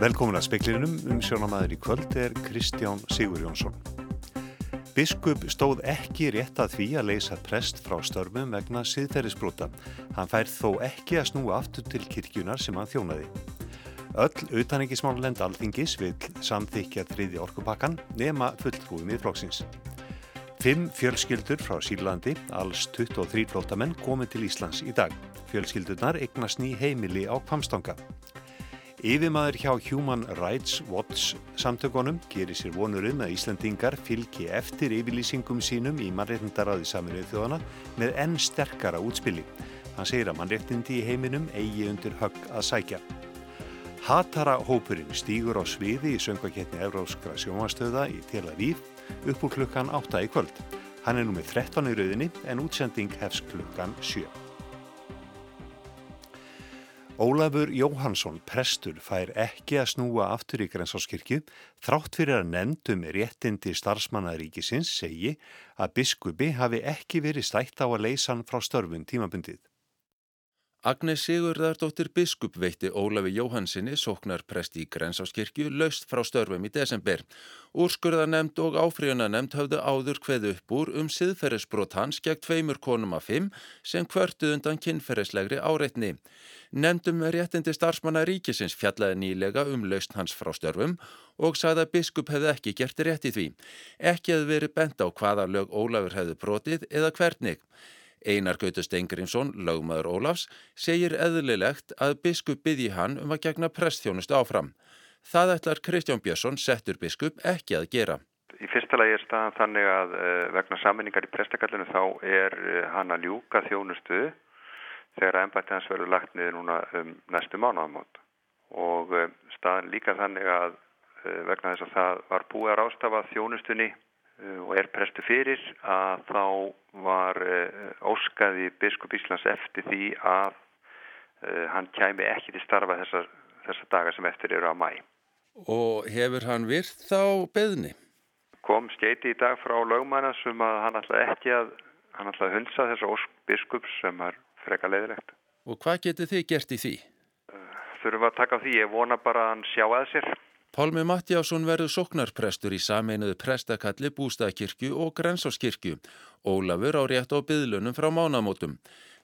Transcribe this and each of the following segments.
Velkomin að speklinum um sjónamaður í kvöld er Kristján Sigur Jónsson. Biskup stóð ekki rétt að því að leysa prest frá störmum vegna siðferðisbrota. Hann fær þó ekki að snúa aftur til kirkjunar sem hann þjónaði. Öll utaningismálend alþingis vil samþykja þriði orkupakkan nema fulltrúum í flóksins. Fimm fjölskyldur frá Sýrlandi, alls 23 flótamenn, komið til Íslands í dag. Fjölskyldurnar eignast ný heimili á Kvamstanga. Yfirmaður hjá Human Rights Watch samtökunum gerir sér vonurum að Íslandingar fylgi eftir yfirlýsingum sínum í mannreitndaráði saminuð þjóðana með enn sterkara útspili. Hann segir að mannreittindi í heiminum eigi undir högg að sækja. Hatara hópurinn stýgur á sviði í söngvakettni Evróskra sjónastöða í Tel Aviv upp úr klukkan 8 í kvöld. Hann er nú með 13 í rauðinni en útsending hefst klukkan 7. Ólafur Jóhansson, prestur, fær ekki að snúa aftur í Grensáskirkju þrátt fyrir að nefndum réttindi starfsmannaríkisins segi að biskupi hafi ekki verið stætt á að leysa hann frá störfun tímabundið. Agnes Sigurðardóttir biskup veitti Ólafi Jóhansinni, sóknarprest í Grensáskirkju, laust frá störfum í desember. Úrskurðanemnd og áfríunanemnd höfðu áður hveð upp úr um siðferðisbrot hans gegn tveimur konum af fimm sem kvörtuð undan kynferðislegri áreitni. Nemndum réttindi starfsmanna ríkisins fjallaði nýlega um laust hans frá störfum og sagði að biskup hefði ekki gert rétt í því. Ekki hefði verið bent á hvaða lög Ólafur hefði brotið eða hvernig. Einar Gautur Steingrinsson, lögmaður Ólafs, segir eðlilegt að biskup byggji hann um að gegna prestþjónustu áfram. Það ætlar Kristján Björnsson, settur biskup, ekki að gera. Í fyrsta lagi er staðan þannig að uh, vegna saminningar í prestakallinu þá er uh, hann að ljúka þjónustu þegar að ennbætti hans verður lagt niður núna um næstu mánuðamót. Og uh, staðan líka þannig að vegna þess að það var búið að rástafa þjónustunni Eh, og er prestu fyrir að þá var eh, óskaði biskup Íslands eftir því að uh, hann kæmi ekki til starfa þessar, þessar dagar sem eftir eru á mæ. Og hefur hann virt þá beðni? Kom skeiti í dag frá lögmanna sem að hann ætlaði ekki að hann ætlaði að hundsa þessar ósk biskups sem er freka leiðilegt. Og hvað getur þið gert í því? Þurfum að taka á því, ég vona bara að hann sjá að sér. Pálmi Matjásson verður soknarprestur í sameinuðu prestakalli Bústaðkirkju og Grensáskirkju. Ólafur á rétt á byðlunum frá mánamótum.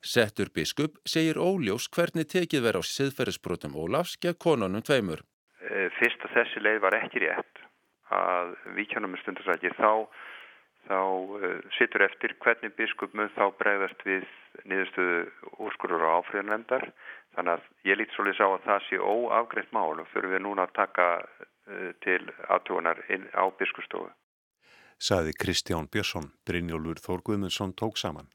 Settur biskup segir óljós hvernig tekið verð á siðferðisbrotum Ólafs gegn konunum tveimur. Eh, fyrst að þessi leið var ekki rétt að vikjónum með stundarsækir þá, þá uh, sittur eftir hvernig biskup mun þá bregðast við niðurstöðu úrskurur á áfriðanlendar Þannig að ég lít svolítið sá að það sé óafgreitt mál og þurfum við núna að taka uh, til aðtúanar á biskustofu. Saði Kristján Björnsson, Brynjólfur Þórguðmundsson tók saman.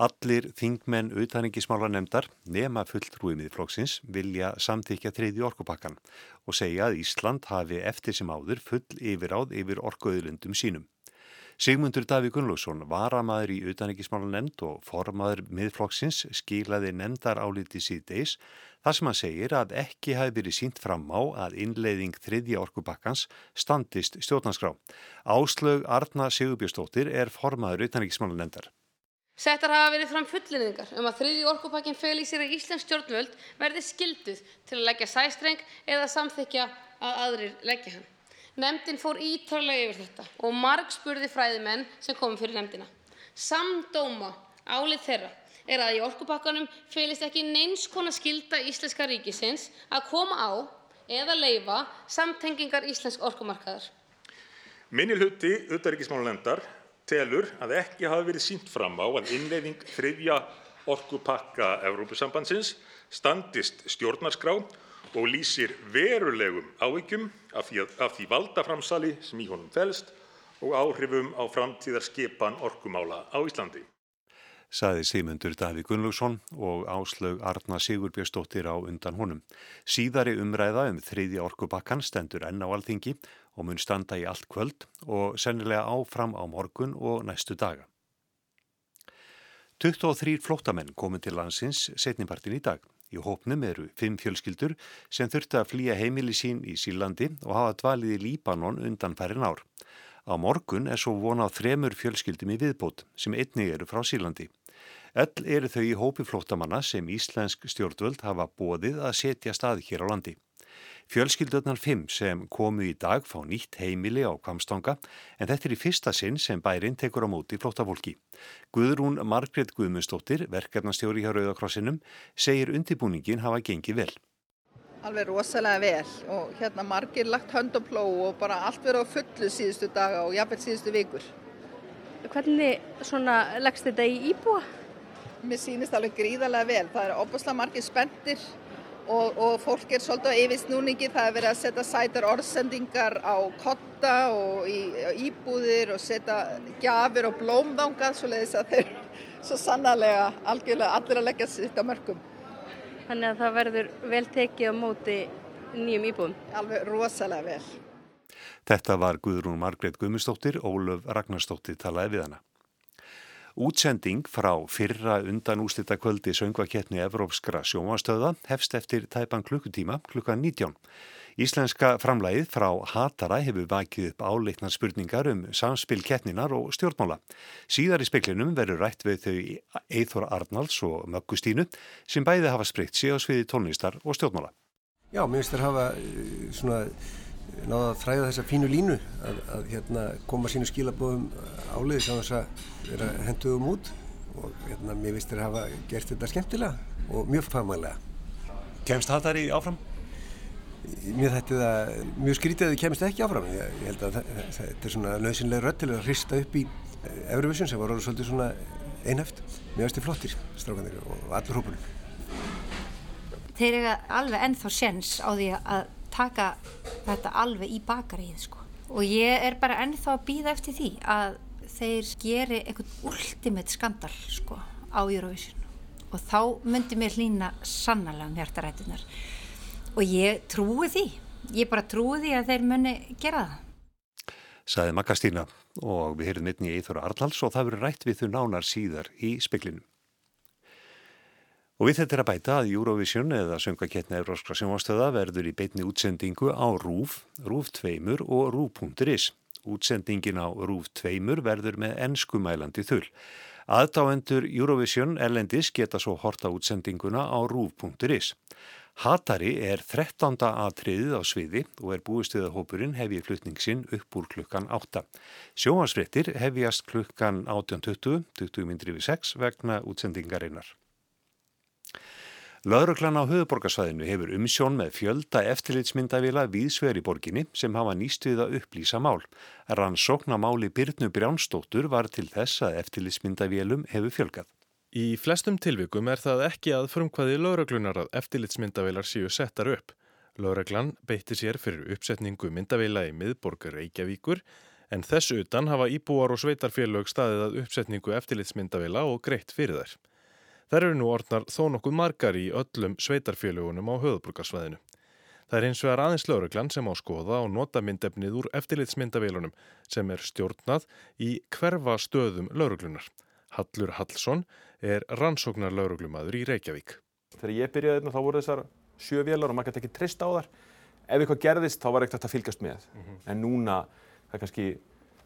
Allir þingmenn utaningismála nefndar nema fulltrúið flokksins vilja samþykja þriði orkupakkan og segja að Ísland hafi eftir sem áður full yfiráð yfir orkuöðlundum sínum. Sigmundur Daví Gunnlaugsson varamaður í utanekismála nefnd og formaður miðflokksins skilaði nefndar áliti síðdeis þar sem hann segir að ekki hafi verið sínt fram á að innleiðing þriðja orkubakkans standist stjórnanskrá. Áslög Arna Sigurbjörnstóttir er formaður utanekismála nefndar. Settar hafa verið fram fullinningar um að þriðji orkupakkin fel í sér að Íslands stjórnvöld verði skilduð til að leggja sæstreng eða samþykja að aðrir leggja hann. Nefndin fór ítarlega yfir þetta og marg spurði fræðimenn sem komið fyrir nefndina. Samdóma álið þeirra er að í orkupakkanum fylgist ekki neins konar skilda íslenska ríkisins að koma á eða leifa samtengingar íslensk orkumarkaðar. Minni hluti auðaríkismálunendar telur að ekki hafi verið sínt fram á að innleiðing þriðja orkupakka Evrópusambandsins standist stjórnarskrá og lýsir verulegum áhyggjum af því, af því valdaframsali sem í honum felst og áhrifum á framtíðarskipan orkumála á Íslandi. Saði Sigmundur Daví Gunnlaugsson og áslög Arna Sigurbjörnsdóttir á undan honum. Síðari umræða um þriði orkubakkan stendur enn á alþingi og mun standa í allt kvöld og sennilega áfram á morgun og næstu daga. 23 flóttamenn komið til landsins setnipartin í dag. Í hópnum eru fimm fjölskyldur sem þurfti að flýja heimili sín í Sílandi og hafa dvalið í Líbanon undan færin ár. Á morgun er svo vonað þremur fjölskyldum í viðbót sem einnig eru frá Sílandi. Öll eru þau í hópi flóttamanna sem Íslensk stjórnvöld hafa bóðið að setja stað hér á landi. Fjölskyldurnar 5 sem komu í dag fá nýtt heimili á Kvamstanga en þetta er í fyrsta sinn sem bærin tekur á móti flóttafólki. Guðrún Margret Guðmundsdóttir, verkefnastjóri hjá Rauðakrossinum, segir undibúningin hafa gengið vel. Alveg rosalega vel og hérna margir lagt hönd og pló og bara allt verið á fullu síðustu daga og jafnveg síðustu vikur. Hvernig svona leggst þetta í íbúa? Mér sýnist alveg gríðarlega vel. Það er opaslega margir spendir og, og fólk er svolítið á yfirsnúningi. Það er verið að setja sætar orðsendingar á kotta og í, íbúðir og setja gjafir og blómðangað svo leiðis að þeir svo sannarlega algjörlega allir að leggja sitt á mörgum. Þannig að það verður vel tekið á móti nýjum íbúðum? Alveg rosalega vel. Þetta var Guðrún Margreit Guðmustóttir, Ólöf Ragnarstóttir talaði við hana. Útsending frá fyrra undan úslita kvöldi söngvakettni Evrópskra sjómanstöða hefst eftir tæpan klukkutíma klukkan 19. Íslenska framlægið frá Hatara hefur vakið upp áleiknar spurningar um samspil kettninar og stjórnmála. Síðar í speklinum verður rætt við þau Eithor Arnalds og Möggustínu sem bæði hafa sprikt á sviði tónlistar og stjórnmála. Já, mér finnst þér hafa eh, svona náða að þræða þessa fínu línu að, að hérna, koma sínu skilabóðum áleiðis á þess að vera henduðum út og hérna, mér finnst þér hafa gert þetta skemmtilega og mjög fagmælega. Kemst það þar í áfram? Mér er það mjög skrítið að þið kemst ekki áfram. Ég, ég held að það, þetta er svona nöðsynlega rött til að hrista upp í eh, Eurovision sem var orðið svolítið svona einhæft. Mér finnst þið flottir, strákanir og allur hópunum. Þeir eru alveg ennþá séns á því að taka þetta alveg í bakarið sko. og ég er bara ennþá að býða eftir því að þeir geri einhvern ultimate skandal sko, á Eurovision. Og þá myndi mér hlýna sannlega um hjartarætunar og ég trúi því. Ég bara trúi því að þeir muni gera það. Saði Magga Stína. Og við heyrum einni í Íþóra Arnalds og það verður rætt við þau nánar síðar í speklinum Og við þetta er að bæta að Eurovision eða söngakettna Európska sjónvastöða verður í beitni útsendingu á RÚF, RÚF 2 og RÚF.is. Útsendingin á RÚF 2 verður með ennskumælandi þull. Aðdáendur Eurovision erlendis geta svo horta útsendinguna á RÚF.is. Hatari er 13. atriðið á sviði og er búistuðahópurinn hefið flutningsinn upp úr klukkan 8. Sjónvarsfrettir hefjast klukkan 18.20, 20 mindri við 6 vegna útsendingarinnar. Lauruglan á höfuborgarsvæðinu hefur umsjón með fjölda eftirlitsmyndavila viðsver í borginni sem hafa nýst við að upplýsa mál. Rannsóknamáli Byrnu Brjánstóttur var til þess að eftirlitsmyndavilum hefur fjölgað. Í flestum tilvikum er það ekki að frumkvaði lauruglunar að eftirlitsmyndavilar séu settar upp. Lauruglan beitti sér fyrir uppsetningu myndavila í miðborgar Reykjavíkur en þess utan hafa íbúar og sveitarfélög staðið að uppsetningu eftirlitsmyndavila og greitt fyrir þær. Þær eru nú orðnar þó nokkuð margar í öllum sveitarfjölugunum á höðbrukarsvæðinu. Það er hins vegar aðeins lauruglan sem á skoða og nota myndefnið úr eftirlitsmyndavélunum sem er stjórnað í hverfa stöðum lauruglunar. Hallur Hallsson er rannsóknar lauruglumadur í Reykjavík. Þegar ég byrjaði þarna þá voru þessar sjö vélar og maður gæti ekki trist á þar. Ef eitthvað gerðist þá var ekkert að fylgast með. Mm -hmm. En núna það er kannski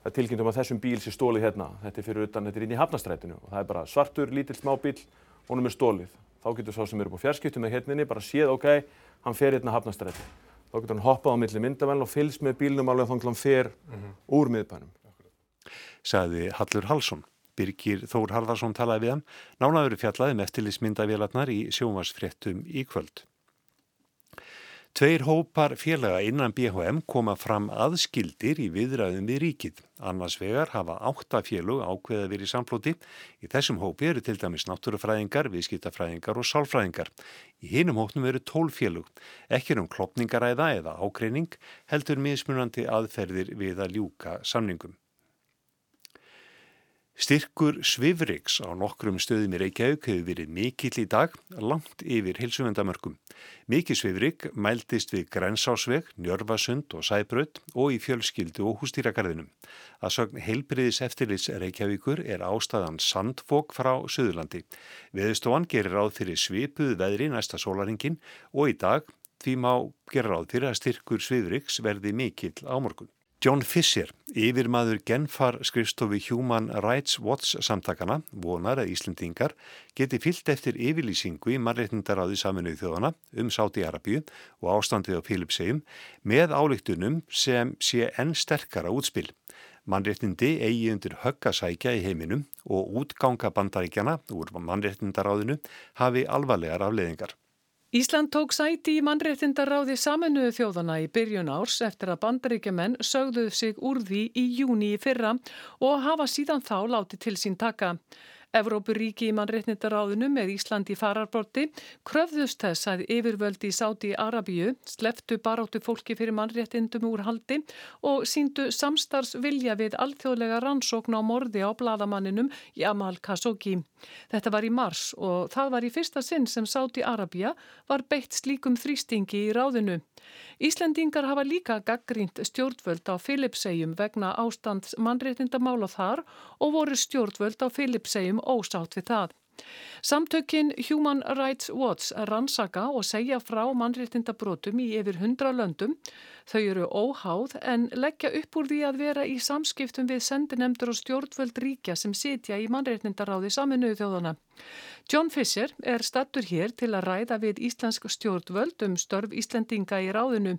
það tilkynntum að þessum bíl sé stólið hérna. Þetta er fyrir utan, þetta er inn í hafnastrætinu og það er bara svartur, lítill smábíl honum er stólið. Þá getur svo sem eru på fjarskiptu með hérninni bara séð, ok, hann fer hérna hafnastrætti. Þá getur hann hoppað á milli myndavæln og fylgst með bílnum alveg þá hann fer mm -hmm. úr miðbænum. Saði Hallur Hallsson. Birgir Þór Harðarsson talaði við hann. Nánaður fjallaði með eftirlismyndavélarnar í sjónvarsfréttum í kvöld. Tveir hópar félaga innan BHM koma fram aðskildir í viðræðum við ríkið. Annars vegar hafa átta félug ákveða verið samflóti. Í þessum hópi eru til dæmis náttúrufræðingar, viðskiptafræðingar og sálfræðingar. Í hinum hópnum eru tól félug. Ekki um klopningaræða eða ákreining heldur mismunandi aðferðir við að ljúka samningum. Styrkur Svifriks á nokkrum stöðum í Reykjavík hefur verið mikill í dag, langt yfir hilsuvendamörkum. Mikið Svifrik mæltist við Grensásveg, Njörfasund og Sæbrödd og í fjölskyldu og hústýragarðinum. Að sögn heilbriðis eftirlits Reykjavíkur er ástæðan sandfók frá Suðurlandi. Veðustofan gerir ráð fyrir svipuð veðri næsta sólaringin og í dag því má gera ráð fyrir að styrkur Svifriks verði mikill á morgun. John Fisher, yfirmaður Genfar skrifstofi Human Rights Watch samtakana, vonar að Íslendingar geti fyllt eftir yfirlýsingu í mannreitnindaráði saminuð þjóðana um Sáti Arabíu og ástandið á Filipsegjum með álíktunum sem sé enn sterkara útspil. Mannreitnindi eigi undir höggasækja í heiminum og útganga bandaríkjana úr mannreitnindaráðinu hafi alvarlegar afleðingar. Ísland tók sæti í mannréttindaráði saminuðu þjóðana í byrjun árs eftir að bandaríkjumenn sögðuð sig úr því í júni í fyrra og hafa síðan þá látið til sín taka. Evrópuríki í mannréttindaráðinu með Íslandi fararborti kröfðust þess að yfirvöldi í Sáti Arabíu sleftu baráttu fólki fyrir mannréttindum úr haldi og síndu samstars vilja við alþjóðlega rannsókn á morði á bladamanninum Jamal Khashoggi. Þetta var í mars og það var í fyrsta sinn sem Sáti Arabíu var beitt slíkum þrýstingi í ráðinu. Íslendingar hafa líka gaggrínt stjórnvöld á Filipsegjum vegna ástands mannréttindamála þar og voru stjórnvöld á Filipsegjum ósátt við það. Samtökin Human Rights Watch rannsaka og segja frá mannréttindabrótum í yfir hundra löndum. Þau eru óháð en leggja upp úr því að vera í samskiptum við sendinemdur og stjórnvöld ríkja sem sitja í mannréttindaráði saminuðu þjóðana. John Fisher er stattur hér til að ræða við íslensk stjórnvöld um störf Íslendinga í ráðinu.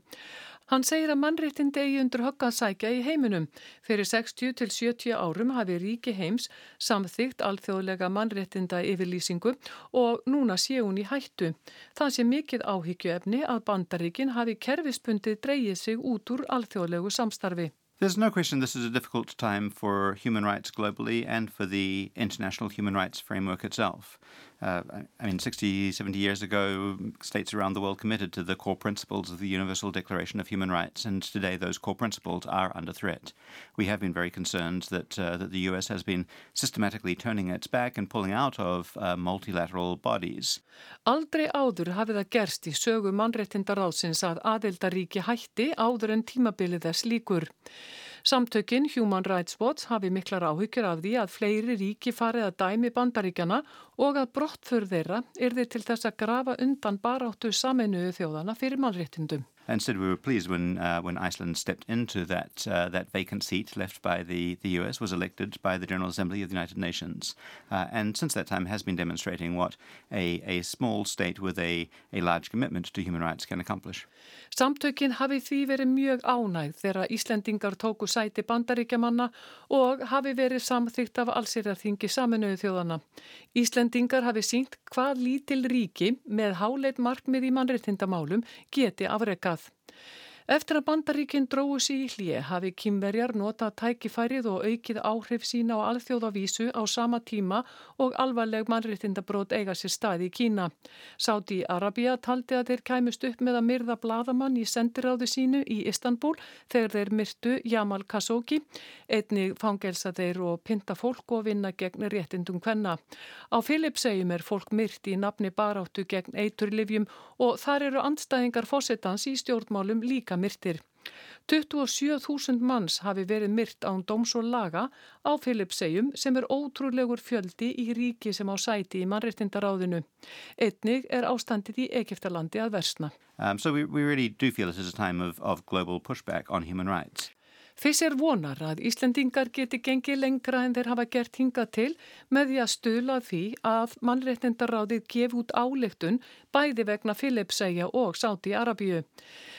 Hann segir að mannréttindi eigi undir höggansækja í heiminum. Fyrir 60 til 70 árum hafi ríki heims samþygt alþjóðlega mannréttinda yfirlýsingu og núna sé hún í hættu. Það sé mikið áhyggjuefni að bandaríkin hafi kerfispundið dreyið sig út úr alþjóðlegu samstarfi. There's no question this is a difficult time for human rights globally and for the international human rights framework itself. Uh, I mean, 60, 70 years ago, states around the world committed to the core principles of the Universal Declaration of Human Rights, and today those core principles are under threat. We have been very concerned that, uh, that the US has been systematically turning its back and pulling out of uh, multilateral bodies. Aldrei áður hafið það gerst í sögu mannréttindaráðsins að aðeldaríki hætti áður en tímabilið þess líkur. Samtökin Human Rights Watch hafi miklar áhyggjur af því að fleiri ríki farið að dæmi bandaríkjana og að brottfur þeirra er þið til þess að grafa undan baráttu saminuðu þjóðana fyrir mannréttindum. Said we were pleased when uh, when Iceland stepped into that uh, that vacant seat left by the the US was elected by the General Assembly of the United Nations, uh, and since that time has been demonstrating what a a small state with a a large commitment to human rights can accomplish. Samtökin hafi því verið mjög ánægð þegar Íslendingar tóku sæti bandaríkjamanna og hafi verið samþygt af allsýrðarþingi saminuðu þjóðana. Íslendingar hafi sínt hvað lítil ríki með háleit markmið í mannreittindamálum geti afrekað. stað. Eftir að bandaríkinn dróðu sér í hlýje hafi kýmverjar notað tækifærið og aukið áhrif sína á alþjóðavísu á sama tíma og alvarleg mannréttindabrót eiga sér staði í Kína. Sáti Arabia taldi að þeir kæmust upp með að myrða bladamann í sendiráði sínu í Istanbul þegar þeir myrtu Jamal Khashoggi, einnig fangelsa þeir og pinta fólk og vinna gegn réttindum hvenna. Á Filipsegjum er fólk myrt í nafni baráttu gegn eiturlifjum og þar eru andstæðingar fósettans í stjórnmálum líka líka myrtir. 27.000 manns hafi verið myrt án dóms og laga á Filipsegjum sem er ótrúlegur fjöldi í ríki sem á sæti í mannréttindaráðinu. Einnig er ástandið í Egiptalandi að versna. Um, so we, we really of, of Fyrst er vonar að Íslendingar geti gengið lengra en þeir hafa gert hingað til með því að stula því að mannréttindaráðið gef út áleiktun bæði vegna Filipsæja og Sáti Arabíu.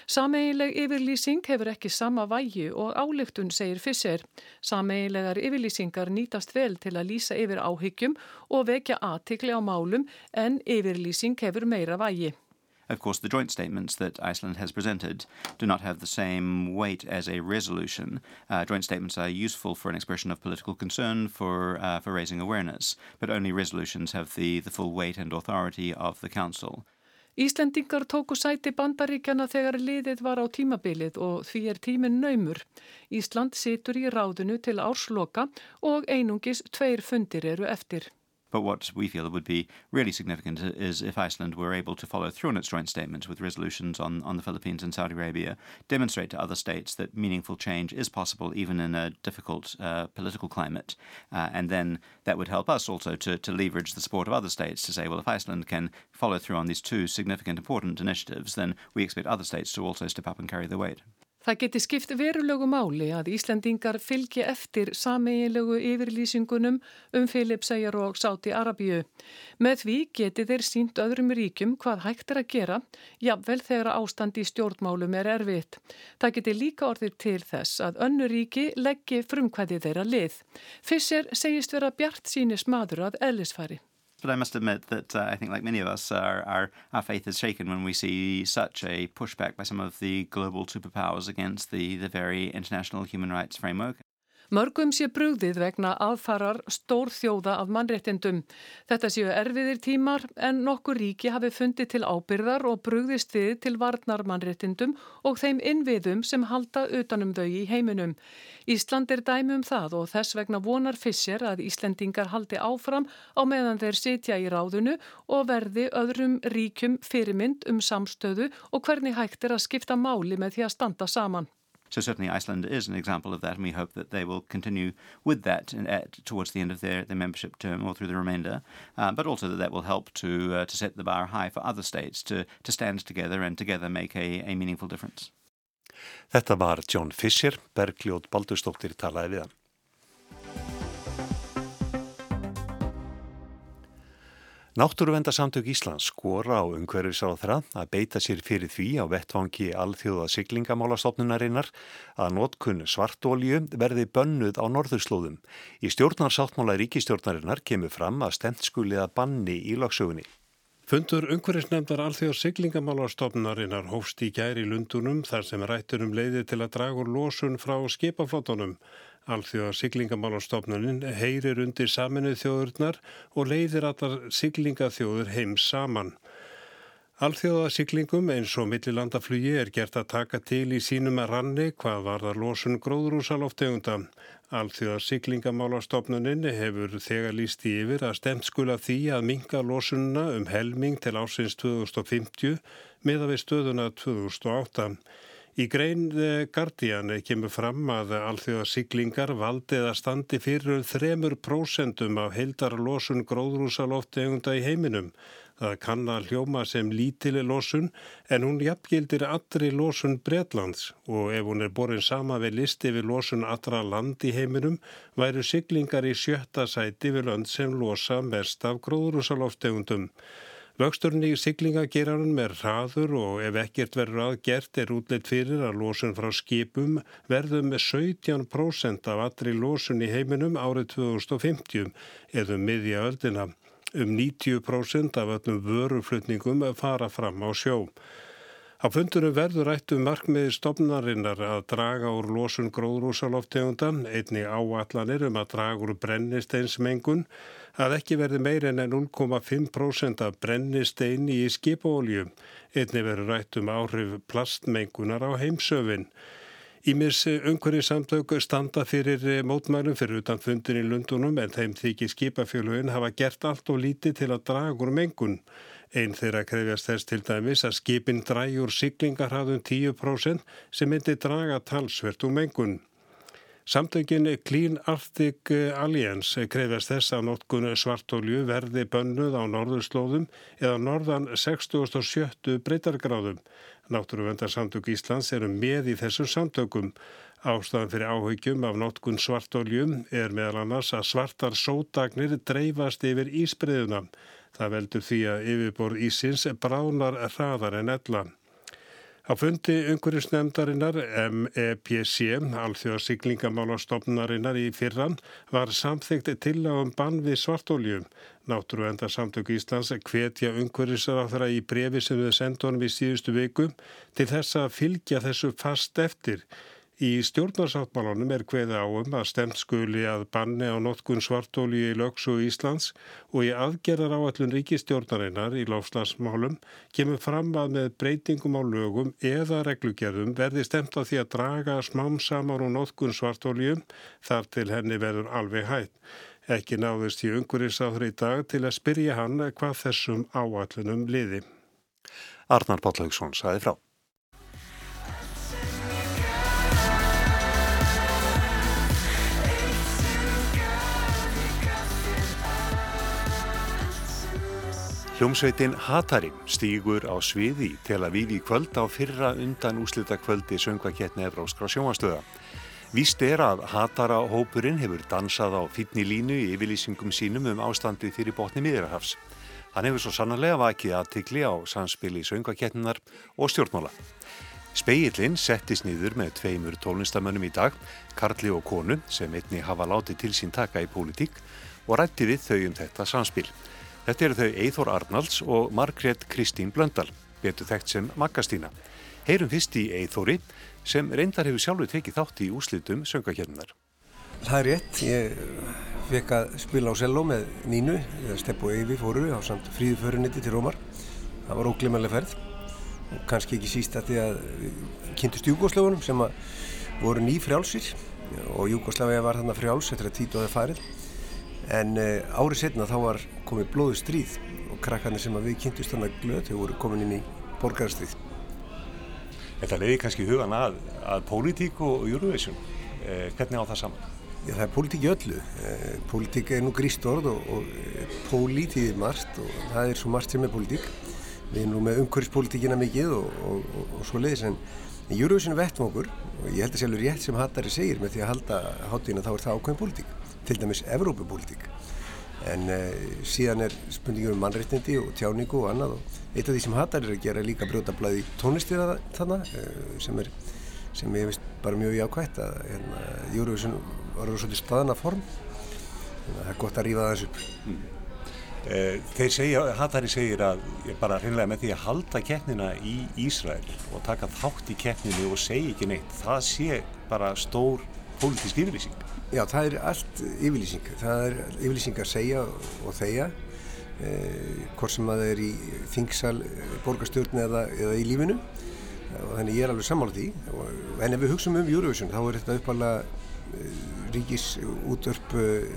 Sameiginleg yfirlýsing hefur ekki sama vægi og áleiktun segir Fisser. Sameiginlegar yfirlýsingar nýtast vel til að lýsa yfir áhyggjum og vekja aðtikli á málum en yfirlýsing hefur meira vægi. Of course, the joint statements that Iceland has presented do not have the same weight as a resolution. Uh, joint statements are useful for an expression of political concern, for, uh, for raising awareness, but only resolutions have the, the full weight and authority of the Council. Íslendingar tóku sæti bandaríkjana þegar liðið var á tímabilið og því er tíminn naumur. Ísland situr í ráðinu til ársloka og einungis tveir fundir eru eftir. But what we feel would be really significant is if Iceland were able to follow through on its joint statements with resolutions on, on the Philippines and Saudi Arabia, demonstrate to other states that meaningful change is possible even in a difficult uh, political climate. Uh, and then that would help us also to, to leverage the support of other states to say, well, if Iceland can follow through on these two significant, important initiatives, then we expect other states to also step up and carry the weight. Það geti skipt verulegu máli að Íslandingar fylgi eftir sameiginlegu yfirlýsingunum um Filipsæjar og Sáti Arabíu. Með því geti þeir sínt öðrum ríkjum hvað hægt er að gera, jafnvel þegar ástand í stjórnmálum er erfitt. Það geti líka orðið til þess að önnu ríki leggji frumkvæði þeirra lið. Fisser segist vera bjart sínis maður að ellisfæri. But I must admit that uh, I think, like many of us, our, our, our faith is shaken when we see such a pushback by some of the global superpowers against the, the very international human rights framework. Mörgum sé brugðið vegna aðfarar stór þjóða af mannréttindum. Þetta séu erfiðir tímar en nokkur ríki hafi fundið til ábyrðar og brugðist við til varnar mannréttindum og þeim innviðum sem halda utanum þau í heiminum. Ísland er dæmi um það og þess vegna vonar Fischer að Íslendingar haldi áfram á meðan þeir sitja í ráðunu og verði öðrum ríkum fyrirmynd um samstöðu og hvernig hægt er að skipta máli með því að standa saman. So certainly Iceland is an example of that, and we hope that they will continue with that in, at, towards the end of their, their membership term or through the remainder, uh, but also that that will help to, uh, to set the bar high for other states to, to stand together and together make a, a meaningful difference. Þetta var John Fisher, Bergljóð Baldurstóttir talaði við hann. Náttúruvendarsamtök Íslands skora á umhverfisáðra að beita sér fyrir því á vettvangi alþjóða siglingamálastofnunarinnar að notkun svartólju verði bönnuð á norðurslóðum. Í stjórnarsáttmála ríkistjórnarinnar kemur fram að stendskuli að banni í lagsögunni. Fundur umhverfisnefndar alþjóða siglingamálastofnunarinnar hófst í gæri lundunum þar sem rættur um leiði til að draga úr losun frá skipaflótunum. Alþjóða siglingamálastofnunin heyrir undir saminuð þjóðurnar og leiðir allar siglingaþjóður heims saman. Alþjóða siglingum eins og millilandaflugi er gert að taka til í sínum að ranni hvað var það losun gróðrúsaloftegunda. Alþjóða siglingamálastofnunin hefur þegar líst í yfir að stemt skula því að minga losununa um helming til ásins 2050 meða við stöðuna 2008. Í grein Guardian kemur fram að alþjóða siglingar valdi eða standi fyrir 3% af heildar losun gróðrúsaloftegunda í heiminum. Það kann að hljóma sem lítili losun en hún jafngildir allri losun Breitlands og ef hún er borin sama við listi við losun allra land í heiminum væru siglingar í sjötta sæti við lönd sem losa mest af gróðrúsaloftegundum. Vöxturinn í siglingageranum er hraður og ef ekkert verður aðgert er útleitt fyrir að losun frá skipum verðum með 17% af allri losun í heiminum árið 2050 eða um miðja öldina. Um 90% af öllum vöruflutningum fara fram á sjó. Á fundunum verður rættu um markmiði stopnarinnar að draga úr losun gróðrúsaloftegunda, einni áallanir um að draga úr brennisteinsmengun, að ekki verði meira en 0,5% af brennisteini í skipólju. Einni verður rætt um áhrif plastmengunar á heimsöfin. Ímis umhverju samtök standa fyrir mótmælum fyrir utan fundin í Lundunum en þeim þykir skipafjölugin hafa gert allt og lítið til að draga úr mengun. Einn þeirra krefjast þess til dæmis að skipin dræjur siglingarhraðum 10% sem myndi draga talsvert úr mengun. Samtökin Clean Arctic Alliance krefjast þess að notkun svartólju verði bönnuð á norðurslóðum eða norðan 67 breytargráðum. Náttúruvendarsamtök Íslands eru með í þessum samtökum. Ástæðan fyrir áhugjum af notkun svartóljum er meðal annars að svartar sótagnir dreifast yfir ísbreyðuna. Það veldur því að yfirbor ísins bránar hraðar en ellan. Á fundi umhverjusnefndarinnar MEPC, alþjóða siglingamálastofnarinnar í fyrran, var samþygt til á um bann við svartóljum. Náttúruenda samtök Íslands hvetja umhverjusráþara í brefi sem við sendunum í síðustu viku til þess að fylgja þessu fast eftir. Í stjórnarsáttmálunum er hveða á um að stemt skuli að banni á notkun svartóli í lögsu Íslands og í aðgerðar áallun ríkistjórnarinnar í lofslagsmálum kemur fram að með breytingum á lögum eða reglugerðum verði stemt á því að draga smám samar og notkun svartólium þar til henni verður alveg hætt. Ekki náðist í ungurisáður í dag til að spyrja hann hvað þessum áallunum liði. Arnar Pállaugsson saði frá. Hljómsveitin Hatari stýgur á sviði til að við í kvöld á fyrra undan úslita kvöldi söngvakettni Evróskra sjónastöða. Víst er að Hatara hópurinn hefur dansað á fítni línu í yfirlýsingum sínum um ástandi fyrir botni miðrahafs. Hann hefur svo sannarlega vakið aðtikli á samspili söngvakettninar og stjórnmála. Speillin settist nýður með tveimur tónlistamönnum í dag, Karli og Konu, sem einni hafa látið til sín taka í pólitík og rætti við þau um þetta samspil. Þetta eru þau Eithor Arnalds og Margret Kristín Blöndal, betur þekkt sem Maggastína. Heyrum fyrst í Eithori sem reyndar hefur sjálfur tekið þátt í úslitum söngakefninar. Það er rétt, ég fekk að spila á cello með Nínu, eða Stepp og Eyvi fóru á samt fríðu förunetti til Rómar. Það var óglimanlega ferð og kannski ekki síst að því að kynntust Júgoslöfunum sem voru ný frjálsir og Júgoslavia var þarna frjáls eftir að á það farið en uh, árið setna þá var komið blóðu stríð og krakkarnir sem við kynntust þannig glöð þau voru komin inn í borgarstríð Þetta leiði kannski hugan að, að pólitík og Eurovision eh, hvernig á það saman? Já, það er pólitík í öllu. Eh, pólitík er nú gríst orð og, og eh, pólitíð er margt og það er svo margt sem er pólitík. Við erum nú með umhverfispólitíkina mikið og, og, og svo leiðis en Eurovision er vettum okkur og ég held að sjálfur rétt sem Hattari segir með því að halda hátíðina þá er það ákveðin pólitík til dæmis Evrópupólitík. En uh, síðan er spurningum um mannreitnindi og tjáningu og annað og eitt af því sem hattar er að gera er líka brjótablaði tónlistíða þarna uh, sem er sem ég veist bara mjög jákvægt að hérna, Júruvísun var svolítið staðana form. Þannig að það er gott að rífa það þessu upp. Mm. Þeir segja, Hattari segir að bara hreinlega með því að halda keppnina í Ísrael og taka þátt í keppninu og segja ekki neitt, það sé bara stór pólitísk yfirlýsing. Já, það er allt yfirlýsing. Það er yfirlýsing að segja og þegja, eh, hvort sem að það er í þingsal, borgarstjórn eða, eða í lífinu. Og þannig ég er alveg sammála því. En ef við hugsaum um Eurovision, þá er þetta uppalega eh, ríkis útörp eh,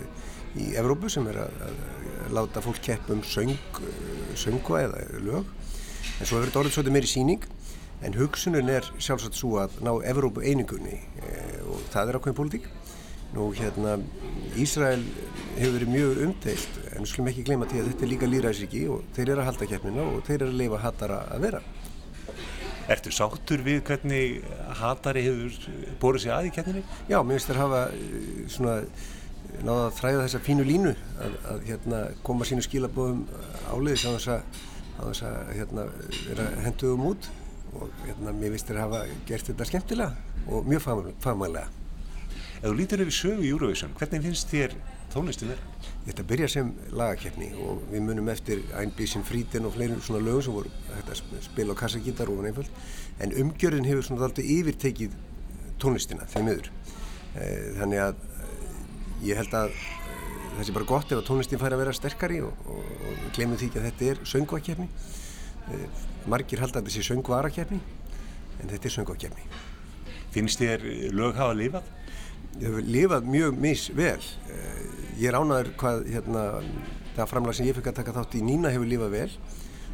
í Evrópu sem er að, að láta fólk kepp um söng, eh, söngva eða lög. En svo hefur þetta orðið svolítið meiri síning. En hugsunum er sjálfsagt svo að ná Evrópu einingunni eh, og það er ákveðin pólitík. Nú hérna, Ísrael hefur verið mjög umteilt en við skulum ekki gleyma því að þetta er líka líraðsriki og þeir eru að halda keppnina og þeir eru að leifa hatara að vera. Ertu sáttur við hvernig hatari hefur borðið sig að í keppninu? Já, mér finnst þér hafa eh, svona náða að þræða þessa fínu línu að, að hérna, koma sínu skilabóðum áleiðis á þess að, að hérna, vera henduðum út og hérna, mér finnst þér hafa gert þetta skemmtilega og mjög fagmælega. Ef þú lítur yfir sögu í Eurovision, hvernig finnst þér tónlistu vera? Þetta byrja sem lagakeppni og við munum eftir Einbísin Frítin og fleiri svona lögum sem voru þetta spil á kassagítar og einföld en umgjörðin hefur svona alltaf yfirtekið tónlistina þegar miður. Eh, þannig að eh, ég held að eh, það sé bara gott ef að tónlistin fær að vera sterkari og, og, og glemum því ekki að þetta er söngvakeppni. Margir held að þetta sé söngvarakeppni en þetta er söngvakeppni. Finnst þér lög hafa lifað? hefur lifað mjög misvel ég er ánaður hvað hérna, það framlag sem ég fikk að taka þátt í Nína hefur lifað vel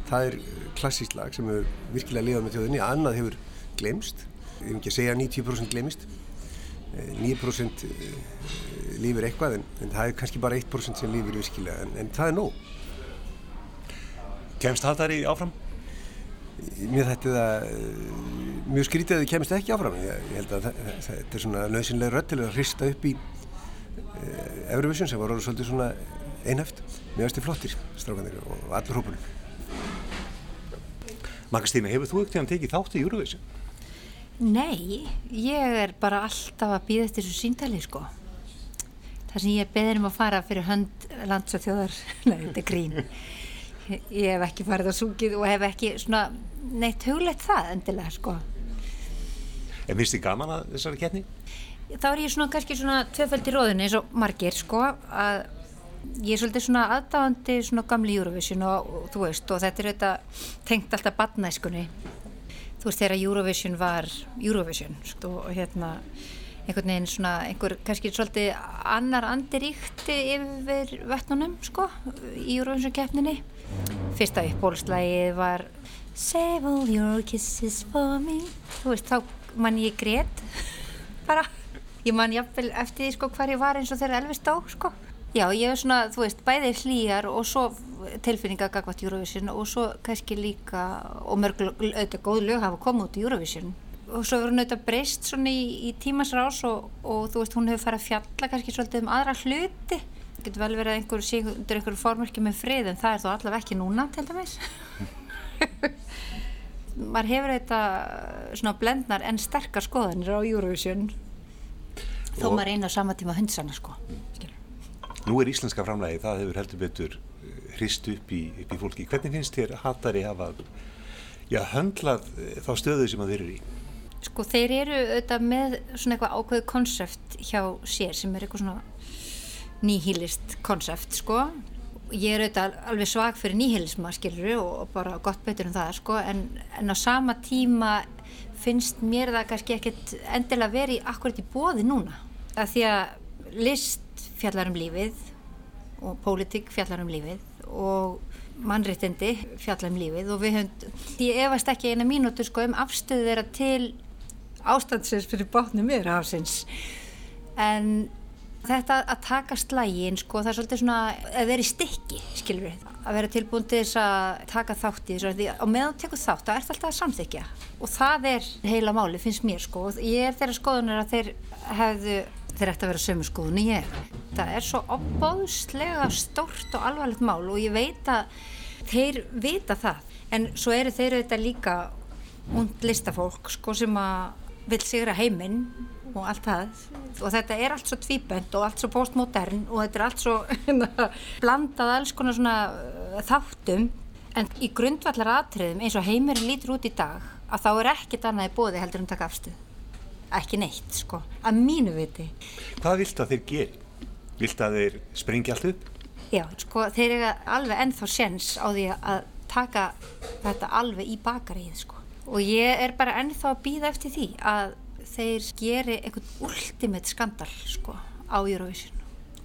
það er klassíst lag sem hefur virkilega lifað með þjóðinni annað hefur glemst ég hef ekki að segja 90% glemist 9% lifir eitthvað en, en það er kannski bara 1% sem lifir virkilega en, en það er nóg Kemst það þar í áfram? Mér þetta er það mjög skrítið að þið kemist ekki áfram. Ég, ég held að þetta er svona nöðsynlega rött til að hrista upp í uh, Eurovision sem var orðið svolítið svona einhæft. Mjög aðstu flottir strákanir og allur hópunum Maggastína, hefur þú ekkert tekið þátt í Eurovision? Nei, ég er bara alltaf að býða eftir þessu síntali sko. Þar sem ég beður um að fara fyrir hönd lands og þjóðar nei, þetta er grín ég hef ekki farið á súkið og hef ekki svona neitt huglegt það endilega sko. En finnst þið gaman að þessari ketni? Þá er ég svona kannski svona tvöfald í róðinu eins og margir sko að ég er svolítið svona aðdáðandi svona gamli Eurovision og, og þú veist og þetta er þetta tengt alltaf badnæskunni þú veist þegar Eurovision var Eurovision sko, og hérna einhvern veginn svona einhver kannski svolítið annar andiríkti yfir vettnunum sko í Eurovision keppninni fyrsta uppbólslægið var Save all your kisses for me. Þú veist þá mann ég grét. Bara ég mann jafnvel eftir því sko hvar ég var eins og þegar Elvis dó sko. Já, ég hef svona, þú veist, bæði hlýjar og svo tilfinninga gagvat Eurovision og svo kannski líka, og mörg auðvitað góð lög hafa komið út í Eurovision. Og svo verður hún auðvitað breyst svona í, í tímasrás og, og þú veist, hún hefur farið að fjalla kannski svolítið um aðra hluti getur vel verið að einhver sé undir einhverju formörki með frið en það er þó allavega ekki núna til dæmis maður hefur þetta svona blendnar en sterkar skoðanir á Eurovision þó maður eina á sama tíma hundsana sko Skilur. Nú er íslenska framlægi, það hefur heldur betur eh, hrist upp í, upp í fólki. Hvernig finnst þér hattari hafa já, höndlað eh, þá stöðu sem þeir eru í? Sko þeir eru auðvitað með svona eitthvað ákveðu konsept hjá sér sem er eitthvað svona nýhýlist konsept sko. Ég er auðvitað alveg svag fyrir nýhýlisma skiluru og bara gott betur en það sko en, en á sama tíma finnst mér það kannski ekkert endilega verið akkurat í bóði núna. Það því að list fjallar um lífið og pólitík fjallar um lífið og mannréttindi fjallar um lífið og við höfum, ég efast ekki eina mínútu sko um afstöðu þeirra til ástandsins fyrir bátnum yfir hafsins en þetta að taka slægin sko það er svolítið svona að vera í stykki skilur við, að vera tilbúin til þess að taka þátt í þessu og meðan þú tekur þátt það ert alltaf að samþykja og það er heila máli finnst mér sko ég er þeirra skoðunar að þeir hefðu þeir ætti að vera sömu skoðun í ég. Það er svo opbóðslega stórt og alvarlegt mál og ég veit að þeir vita það. En svo eru þeir auðvitað líka und listafólk sko sem að vil sigra heiminn og allt það. Og þetta er allt svo tvíbönd og allt svo postmodern og þetta er allt svo hérna, blandað alls konar svona uh, þáttum. En í grundvallar atriðum eins og heimurinn lítur út í dag að þá er ekkit annað í bóði heldur um taka afstuð ekki neitt sko, að mínu viti Hvað vilt að þeir gera? Vilt að þeir springi allt upp? Já, sko, þeir eru alveg ennþá séns á því að taka þetta alveg í bakarið sko og ég er bara ennþá að býða eftir því að þeir geri einhvern ultimate skandal sko á Eurovision.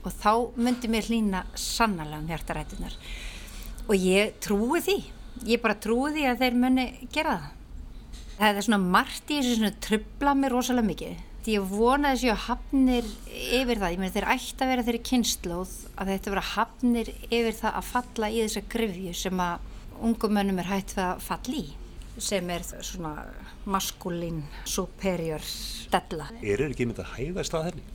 Og þá myndi mér hlýna sannarlega um hjartarætunar og ég trúi því. Ég bara trúi því að þeir muni gera það. Það er svona margt í þessu svona trubla mér rosalega mikið. Því ég vona þessi að hafnir yfir það, ég meina þeir ætti að vera þeirri kynnslóð að þetta vera hafnir yfir það að falla í þessa grifju sem að ungum mönnum er hægt að falla í sem er svona maskulín superior stella. Er þeir ekki myndið að hæðast að henni?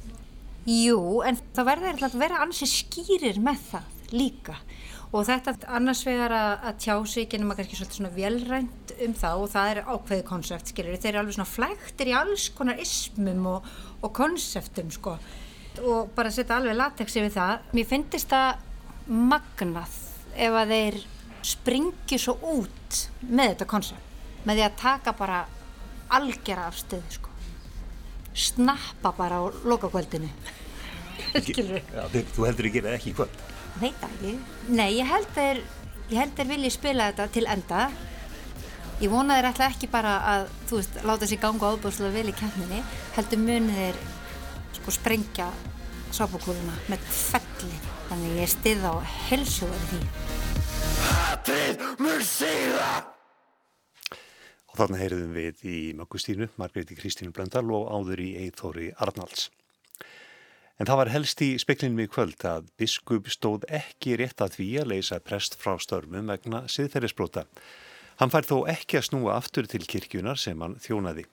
Jú, en það verður að vera ansi skýrir með það líka. Og þetta annars vegar að tjá sig genum að kannski svolítið svona velrænt um það og það er ákveði konsept skiljur, þeir eru alveg svona flæktir í alls konar ismum og, og konseptum sko. Og bara setja alveg latex yfir það. Mér finnist það magnað ef að þeir springi svo út með þetta konsept með því að taka bara algjara afstöðu sko snappa bara á lokakvöldinu skilur þú heldur ekki að ekki kvöld veit ekki. Nei, ég held þeir, ég held þeir vilji spila þetta til enda. Ég vona þeir ætla ekki bara að, þú veist, láta sér ganga ábúrslega vel í kemminni, heldur munið þeir sko sprengja sábúkúruna með felli. Þannig ég stið á helsjóður því. Hatrið mun sigða! Og þarna heyriðum við í Möggustínu, Margreði Kristínu Blöndal og áður í Eithóri Arnalds. En það var helst í speklinum í kvöld að biskup stóð ekki rétt að því að leysa prest frá störmum vegna siðferðisbrota. Hann fær þó ekki að snúa aftur til kirkjunar sem hann þjónaði.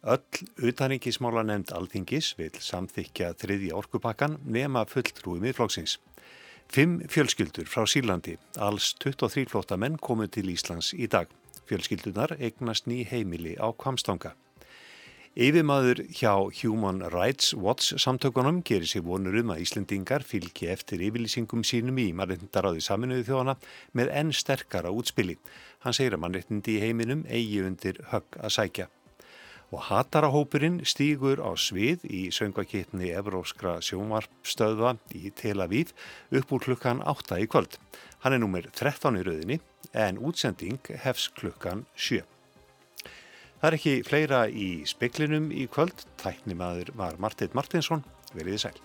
Öll utaningismála nefnd alþingis vil samþykja þriði orkupakkan nema fulltrúi miðflóksins. Fimm fjölskyldur frá Sýrlandi, alls 23 flóta menn komu til Íslands í dag. Fjölskyldunar eignast ný heimili á Kvamstanga. Yfirmaður hjá Human Rights Watch samtökunum gerir sér vonur um að Íslendingar fylgi eftir yfirlýsingum sínum í mannreitndaráði saminuðu þjóðana með enn sterkara útspili. Hann segir að mannreitndi í heiminum eigi undir högg að sækja. Og hatarahópurinn stýgur á svið í söngvakittni Evróskra sjónvarpstöðva í Tel Aviv upp úr klukkan 8 í kvöld. Hann er nummer 13 í rauðinni en útsending hefs klukkan 7. Það er ekki fleira í speklinum í kvöld. Tæknimaður var Marteit Martinsson. Verðið sæl.